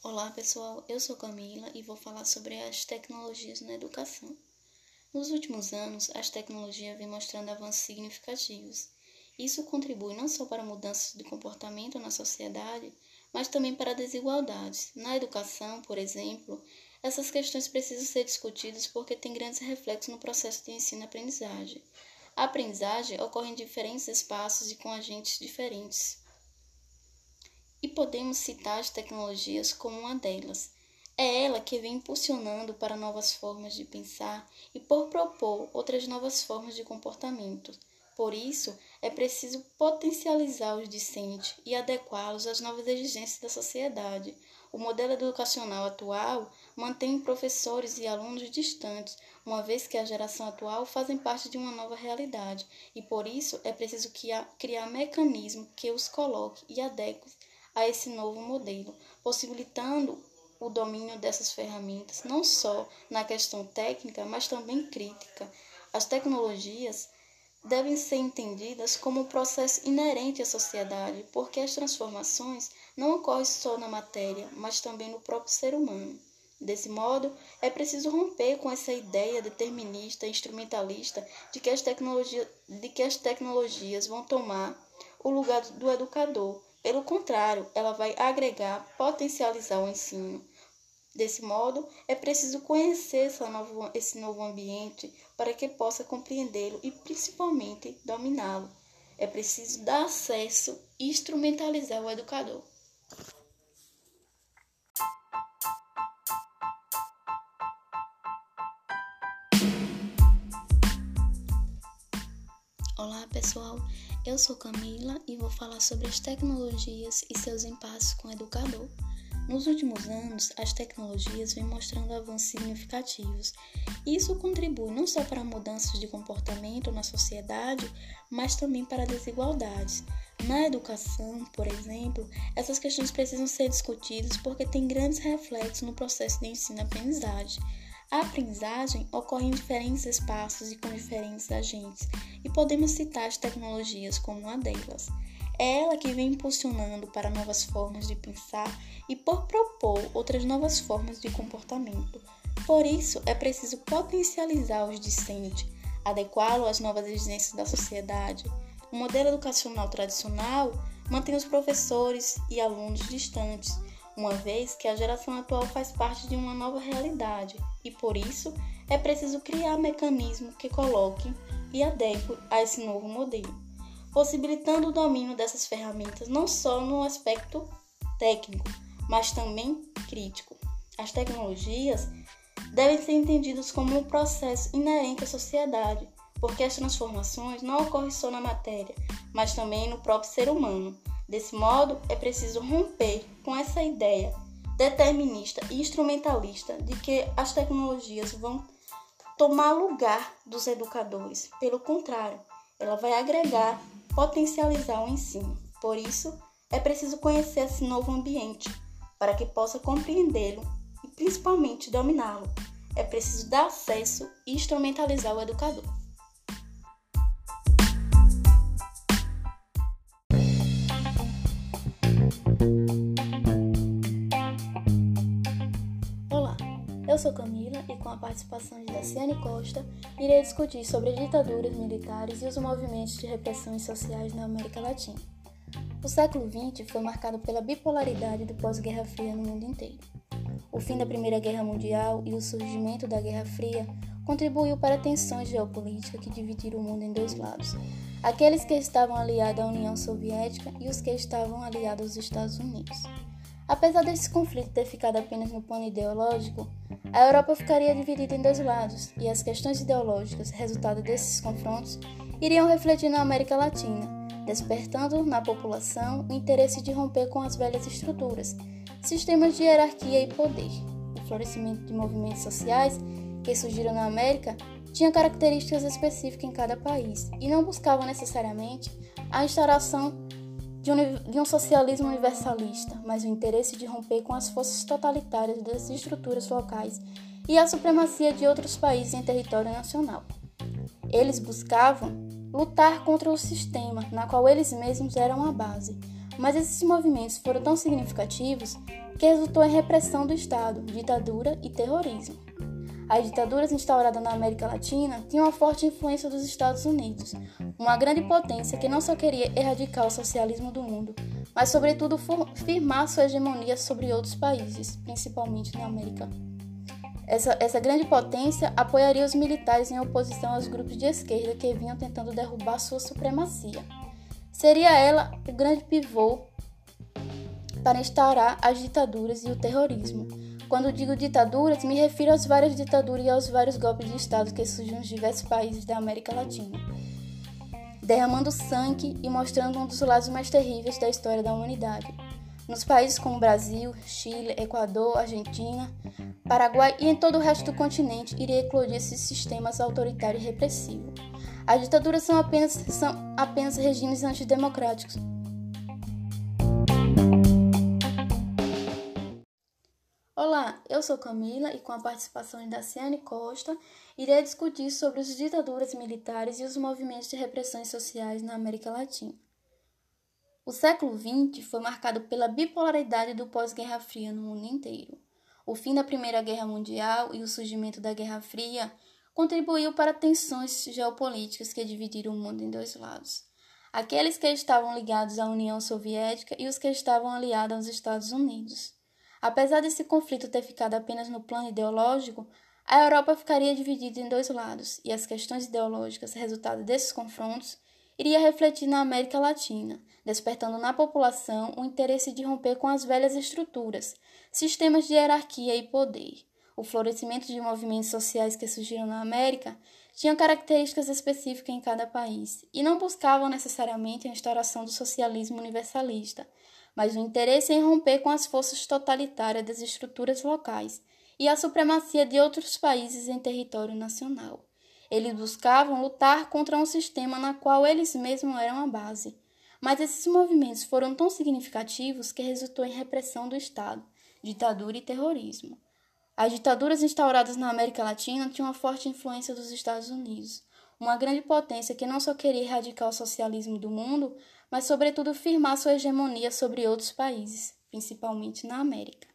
Olá pessoal, eu sou Camila e vou falar sobre as tecnologias na educação. Nos últimos anos, as tecnologias vêm mostrando avanços significativos. Isso contribui não só para mudanças de comportamento na sociedade, mas também para desigualdades. Na educação, por exemplo, essas questões precisam ser discutidas porque têm grandes reflexos no processo de ensino-aprendizagem. A aprendizagem ocorre em diferentes espaços e com agentes diferentes e podemos citar as tecnologias como uma delas. É ela que vem impulsionando para novas formas de pensar e por propor outras novas formas de comportamento. Por isso, é preciso potencializar os discentes e adequá-los às novas exigências da sociedade. O modelo educacional atual mantém professores e alunos distantes, uma vez que a geração atual fazem parte de uma nova realidade, e por isso é preciso criar mecanismos que os coloque e adeque a esse novo modelo, possibilitando o domínio dessas ferramentas não só na questão técnica, mas também crítica. As tecnologias devem ser entendidas como um processo inerente à sociedade, porque as transformações não ocorrem só na matéria, mas também no próprio ser humano. Desse modo, é preciso romper com essa ideia determinista e instrumentalista de que as, tecnologia, de que as tecnologias vão tomar o lugar do educador, pelo contrário, ela vai agregar, potencializar o ensino. Desse modo, é preciso conhecer novo, esse novo ambiente para que possa compreendê-lo e principalmente dominá-lo. É preciso dar acesso e instrumentalizar o educador. Pessoal, eu sou Camila e vou falar sobre as tecnologias e seus impactos com o educador. Nos últimos anos, as tecnologias vêm mostrando avanços significativos. Isso contribui não só para mudanças de comportamento na sociedade, mas também para desigualdades. Na educação, por exemplo, essas questões precisam ser discutidas porque têm grandes reflexos no processo de ensino-aprendizagem. A aprendizagem ocorre em diferentes espaços e com diferentes agentes, e podemos citar as tecnologias como uma delas. É ela que vem impulsionando para novas formas de pensar e por propor outras novas formas de comportamento. Por isso, é preciso potencializar os discentes, adequá-lo às novas exigências da sociedade. O modelo educacional tradicional mantém os professores e alunos distantes, uma vez que a geração atual faz parte de uma nova realidade e por isso é preciso criar mecanismos que coloquem e adequem a esse novo modelo, possibilitando o domínio dessas ferramentas não só no aspecto técnico, mas também crítico. As tecnologias devem ser entendidas como um processo inerente à sociedade, porque as transformações não ocorrem só na matéria, mas também no próprio ser humano. Desse modo, é preciso romper com essa ideia determinista e instrumentalista de que as tecnologias vão tomar lugar dos educadores. Pelo contrário, ela vai agregar, potencializar o ensino. Por isso, é preciso conhecer esse novo ambiente para que possa compreendê-lo e principalmente dominá-lo. É preciso dar acesso e instrumentalizar o educador. Eu sou Camila e com a participação de Daciane Costa, irei discutir sobre as ditaduras militares e os movimentos de repressões sociais na América Latina. O século XX foi marcado pela bipolaridade do pós-Guerra Fria no mundo inteiro. O fim da Primeira Guerra Mundial e o surgimento da Guerra Fria contribuiu para tensões geopolíticas que dividiram o mundo em dois lados: aqueles que estavam aliados à União Soviética e os que estavam aliados aos Estados Unidos. Apesar desse conflito ter ficado apenas no plano ideológico, a Europa ficaria dividida em dois lados, e as questões ideológicas resultado desses confrontos iriam refletir na América Latina, despertando na população o interesse de romper com as velhas estruturas, sistemas de hierarquia e poder. O florescimento de movimentos sociais que surgiram na América tinha características específicas em cada país e não buscavam necessariamente a instauração de um, de um socialismo universalista, mas o interesse de romper com as forças totalitárias das estruturas locais e a supremacia de outros países em território nacional. Eles buscavam lutar contra o sistema na qual eles mesmos eram a base, Mas esses movimentos foram tão significativos que resultou em repressão do Estado, ditadura e terrorismo. As ditaduras instauradas na América Latina tinham uma forte influência dos Estados Unidos, uma grande potência que não só queria erradicar o socialismo do mundo, mas, sobretudo, firmar sua hegemonia sobre outros países, principalmente na América. Essa, essa grande potência apoiaria os militares em oposição aos grupos de esquerda que vinham tentando derrubar sua supremacia. Seria ela o grande pivô para instaurar as ditaduras e o terrorismo quando digo ditaduras, me refiro às várias ditaduras e aos vários golpes de Estado que surgiram nos diversos países da América Latina, derramando sangue e mostrando um dos lados mais terríveis da história da humanidade. Nos países como Brasil, Chile, Equador, Argentina, Paraguai e em todo o resto do continente iria eclodir esses sistemas autoritário e repressivo. As ditaduras são apenas, são apenas regimes antidemocráticos, Olá, eu sou Camila e com a participação de Daciane Costa, irei discutir sobre as ditaduras militares e os movimentos de repressões sociais na América Latina. O século XX foi marcado pela bipolaridade do pós-Guerra Fria no mundo inteiro. O fim da Primeira Guerra Mundial e o surgimento da Guerra Fria contribuiu para tensões geopolíticas que dividiram o mundo em dois lados. Aqueles que estavam ligados à União Soviética e os que estavam aliados aos Estados Unidos. Apesar desse conflito ter ficado apenas no plano ideológico, a Europa ficaria dividida em dois lados, e as questões ideológicas resultado desses confrontos iria refletir na América Latina, despertando na população o interesse de romper com as velhas estruturas, sistemas de hierarquia e poder. O florescimento de movimentos sociais que surgiram na América tinham características específicas em cada país e não buscavam necessariamente a instauração do socialismo universalista, mas o interesse em romper com as forças totalitárias das estruturas locais e a supremacia de outros países em território nacional. Eles buscavam lutar contra um sistema na qual eles mesmos eram a base. Mas esses movimentos foram tão significativos que resultou em repressão do Estado, ditadura e terrorismo. As ditaduras instauradas na América Latina tinham uma forte influência dos Estados Unidos, uma grande potência que não só queria erradicar o socialismo do mundo, mas, sobretudo, firmar sua hegemonia sobre outros países, principalmente na América.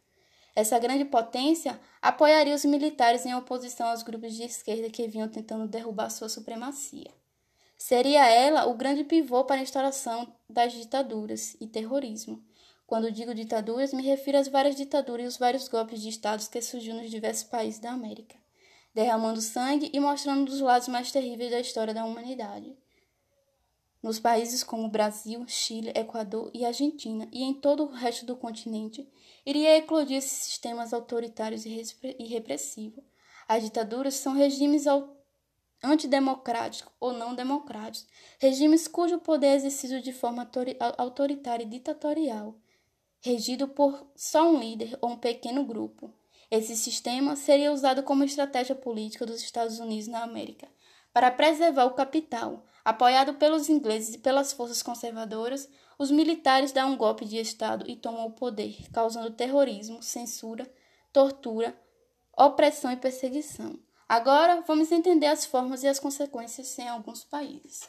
Essa grande potência apoiaria os militares em oposição aos grupos de esquerda que vinham tentando derrubar sua supremacia. Seria ela o grande pivô para a instauração das ditaduras e terrorismo. Quando digo ditaduras, me refiro às várias ditaduras e os vários golpes de estados que surgiram nos diversos países da América, derramando sangue e mostrando os lados mais terríveis da história da humanidade nos países como Brasil, Chile, Equador e Argentina e em todo o resto do continente, iria eclodir esses sistemas autoritários e repressivos. As ditaduras são regimes antidemocráticos ou não democráticos, regimes cujo poder é exercido de forma autoritária e ditatorial, regido por só um líder ou um pequeno grupo. Esse sistema seria usado como estratégia política dos Estados Unidos na América para preservar o capital, Apoiado pelos ingleses e pelas forças conservadoras, os militares dão um golpe de Estado e tomam o poder, causando terrorismo, censura, tortura, opressão e perseguição. Agora, vamos entender as formas e as consequências em alguns países.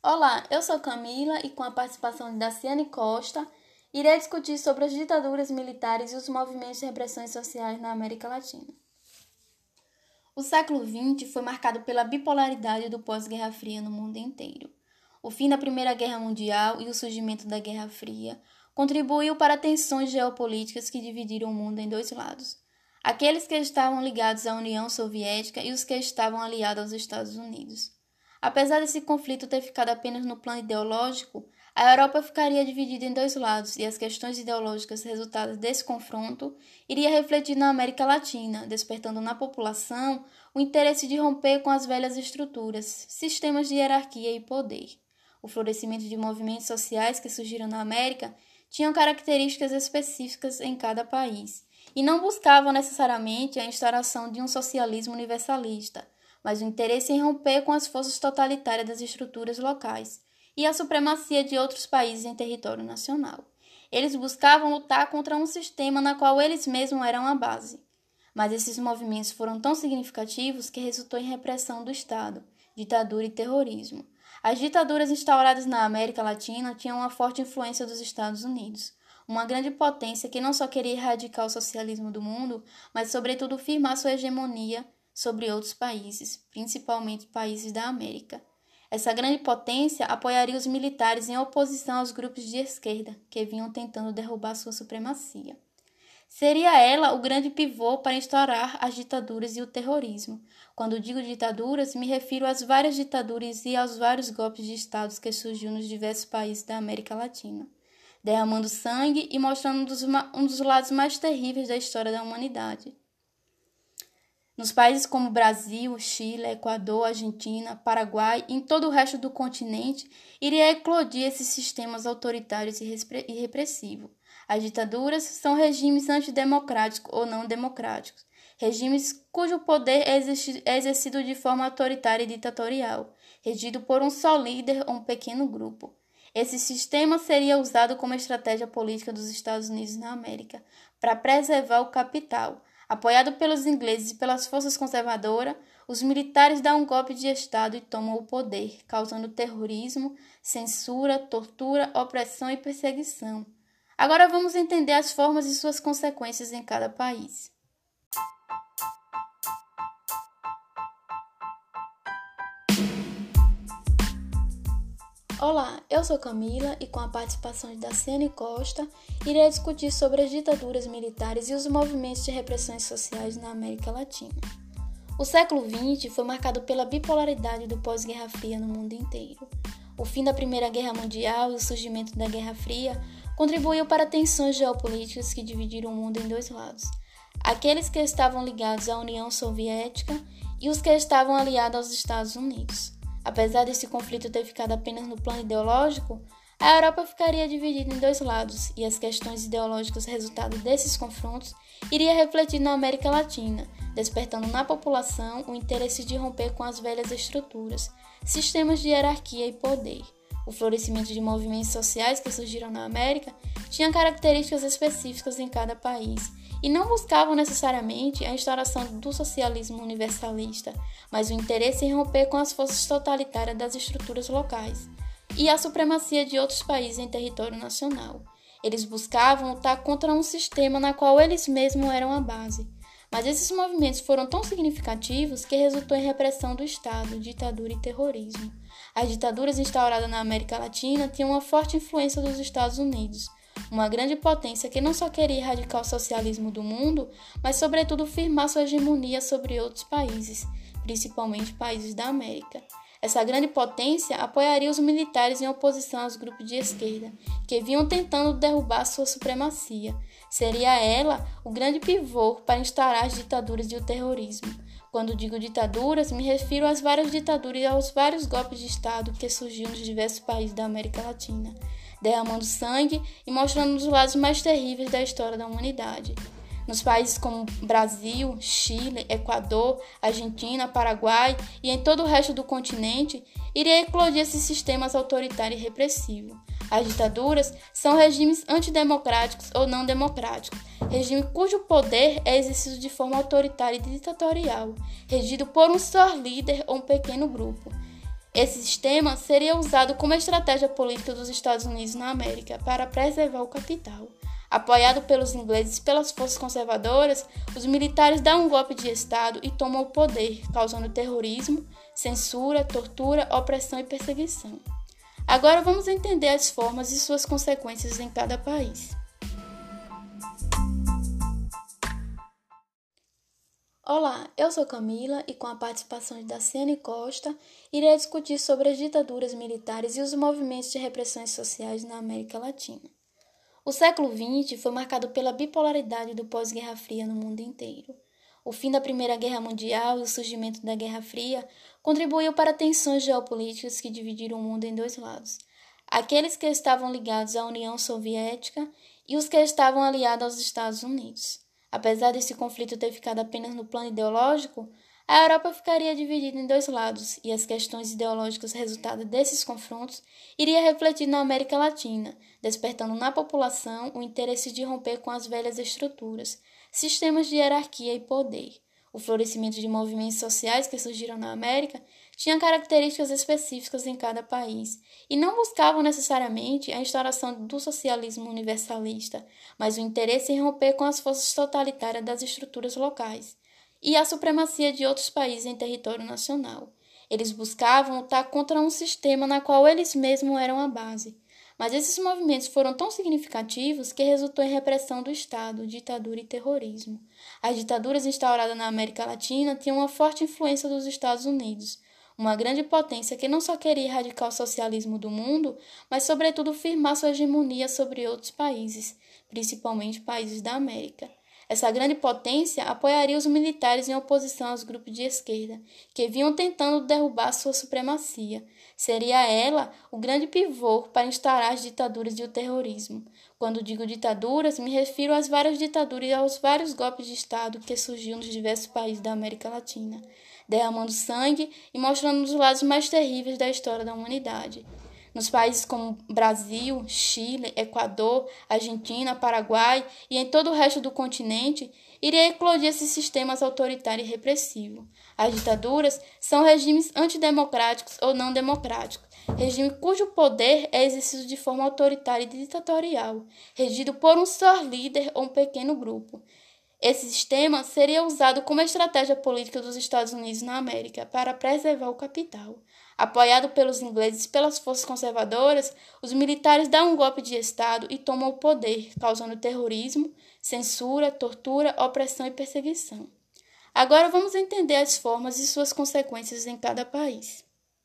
Olá, eu sou Camila e com a participação de Daciane Costa, irei discutir sobre as ditaduras militares e os movimentos de repressões sociais na América Latina. O século XX foi marcado pela bipolaridade do pós-Guerra Fria no mundo inteiro. O fim da Primeira Guerra Mundial e o surgimento da Guerra Fria contribuiu para tensões geopolíticas que dividiram o mundo em dois lados: aqueles que estavam ligados à União Soviética e os que estavam aliados aos Estados Unidos. Apesar desse conflito ter ficado apenas no plano ideológico, a Europa ficaria dividida em dois lados e as questões ideológicas resultadas desse confronto iria refletir na América Latina, despertando na população o interesse de romper com as velhas estruturas, sistemas de hierarquia e poder. O florescimento de movimentos sociais que surgiram na América tinham características específicas em cada país e não buscavam necessariamente a instauração de um socialismo universalista, mas o interesse em romper com as forças totalitárias das estruturas locais e a supremacia de outros países em território nacional. Eles buscavam lutar contra um sistema na qual eles mesmos eram a base. Mas esses movimentos foram tão significativos que resultou em repressão do Estado, ditadura e terrorismo. As ditaduras instauradas na América Latina tinham uma forte influência dos Estados Unidos, uma grande potência que não só queria erradicar o socialismo do mundo, mas, sobretudo, firmar sua hegemonia sobre outros países, principalmente países da América. Essa grande potência apoiaria os militares em oposição aos grupos de esquerda que vinham tentando derrubar sua supremacia. Seria ela o grande pivô para instaurar as ditaduras e o terrorismo. Quando digo ditaduras, me refiro às várias ditaduras e aos vários golpes de estados que surgiu nos diversos países da América Latina, derramando sangue e mostrando um dos, um dos lados mais terríveis da história da humanidade. Nos países como Brasil, Chile, Equador, Argentina, Paraguai e em todo o resto do continente, iria eclodir esses sistemas autoritários e repressivos. As ditaduras são regimes antidemocráticos ou não democráticos, regimes cujo poder é, é exercido de forma autoritária e ditatorial, regido por um só líder ou um pequeno grupo. Esse sistema seria usado como estratégia política dos Estados Unidos na América para preservar o capital Apoiado pelos ingleses e pelas forças conservadoras, os militares dão um golpe de Estado e tomam o poder, causando terrorismo, censura, tortura, opressão e perseguição. Agora vamos entender as formas e suas consequências em cada país. Olá, eu sou Camila e com a participação de Daciane Costa, irei discutir sobre as ditaduras militares e os movimentos de repressões sociais na América Latina. O século XX foi marcado pela bipolaridade do pós-Guerra Fria no mundo inteiro. O fim da Primeira Guerra Mundial e o surgimento da Guerra Fria contribuiu para tensões geopolíticas que dividiram o mundo em dois lados: aqueles que estavam ligados à União Soviética e os que estavam aliados aos Estados Unidos. Apesar desse conflito ter ficado apenas no plano ideológico, a Europa ficaria dividida em dois lados, e as questões ideológicas resultado desses confrontos iria refletir na América Latina, despertando na população o interesse de romper com as velhas estruturas, sistemas de hierarquia e poder. O florescimento de movimentos sociais que surgiram na América tinha características específicas em cada país e não buscavam necessariamente a instauração do socialismo universalista, mas o interesse em romper com as forças totalitárias das estruturas locais e a supremacia de outros países em território nacional. Eles buscavam lutar contra um sistema na qual eles mesmos eram a base. Mas esses movimentos foram tão significativos que resultou em repressão do Estado, ditadura e terrorismo. As ditaduras instauradas na América Latina tinham uma forte influência dos Estados Unidos, uma grande potência que não só queria erradicar o socialismo do mundo, mas sobretudo firmar sua hegemonia sobre outros países, principalmente países da América. Essa grande potência apoiaria os militares em oposição aos grupos de esquerda, que vinham tentando derrubar sua supremacia. Seria ela o grande pivô para instaurar as ditaduras e o terrorismo. Quando digo ditaduras, me refiro às várias ditaduras e aos vários golpes de Estado que surgiram nos diversos países da América Latina derramando sangue e mostrando os lados mais terríveis da história da humanidade. Nos países como Brasil, Chile, Equador, Argentina, Paraguai e em todo o resto do continente, iria eclodir esses sistemas autoritário e repressivo. As ditaduras são regimes antidemocráticos ou não democráticos, regime cujo poder é exercido de forma autoritária e ditatorial, regido por um só líder ou um pequeno grupo. Esse sistema seria usado como estratégia política dos Estados Unidos na América para preservar o capital. Apoiado pelos ingleses e pelas forças conservadoras, os militares dão um golpe de Estado e tomam o poder, causando terrorismo, censura, tortura, opressão e perseguição. Agora vamos entender as formas e suas consequências em cada país. Olá, eu sou Camila e com a participação de Daciane Costa, irei discutir sobre as ditaduras militares e os movimentos de repressões sociais na América Latina. O século XX foi marcado pela bipolaridade do pós-Guerra Fria no mundo inteiro. O fim da Primeira Guerra Mundial e o surgimento da Guerra Fria contribuiu para tensões geopolíticas que dividiram o mundo em dois lados: aqueles que estavam ligados à União Soviética e os que estavam aliados aos Estados Unidos. Apesar desse conflito ter ficado apenas no plano ideológico, a Europa ficaria dividida em dois lados, e as questões ideológicas resultadas desses confrontos iria refletir na América Latina, despertando na população o interesse de romper com as velhas estruturas, sistemas de hierarquia e poder. O florescimento de movimentos sociais que surgiram na América tinha características específicas em cada país e não buscavam necessariamente a instauração do socialismo universalista, mas o interesse em romper com as forças totalitárias das estruturas locais e a supremacia de outros países em território nacional. Eles buscavam lutar contra um sistema na qual eles mesmos eram a base. Mas esses movimentos foram tão significativos que resultou em repressão do Estado, ditadura e terrorismo. As ditaduras instauradas na América Latina tinham uma forte influência dos Estados Unidos, uma grande potência que não só queria erradicar o socialismo do mundo, mas, sobretudo, firmar sua hegemonia sobre outros países, principalmente países da América. Essa grande potência apoiaria os militares em oposição aos grupos de esquerda, que vinham tentando derrubar sua supremacia. Seria ela o grande pivô para instaurar as ditaduras e o terrorismo. Quando digo ditaduras, me refiro às várias ditaduras e aos vários golpes de Estado que surgiram nos diversos países da América Latina, derramando sangue e mostrando os lados mais terríveis da história da humanidade. Nos países como Brasil, Chile, Equador, Argentina, Paraguai e em todo o resto do continente, iria eclodir esses sistemas autoritário e repressivo. As ditaduras são regimes antidemocráticos ou não democráticos, regime cujo poder é exercido de forma autoritária e ditatorial, regido por um só líder ou um pequeno grupo. Esse sistema seria usado como estratégia política dos Estados Unidos na América para preservar o capital. Apoiado pelos ingleses e pelas forças conservadoras, os militares dão um golpe de Estado e tomam o poder, causando terrorismo, censura, tortura, opressão e perseguição. Agora vamos entender as formas e suas consequências em cada país.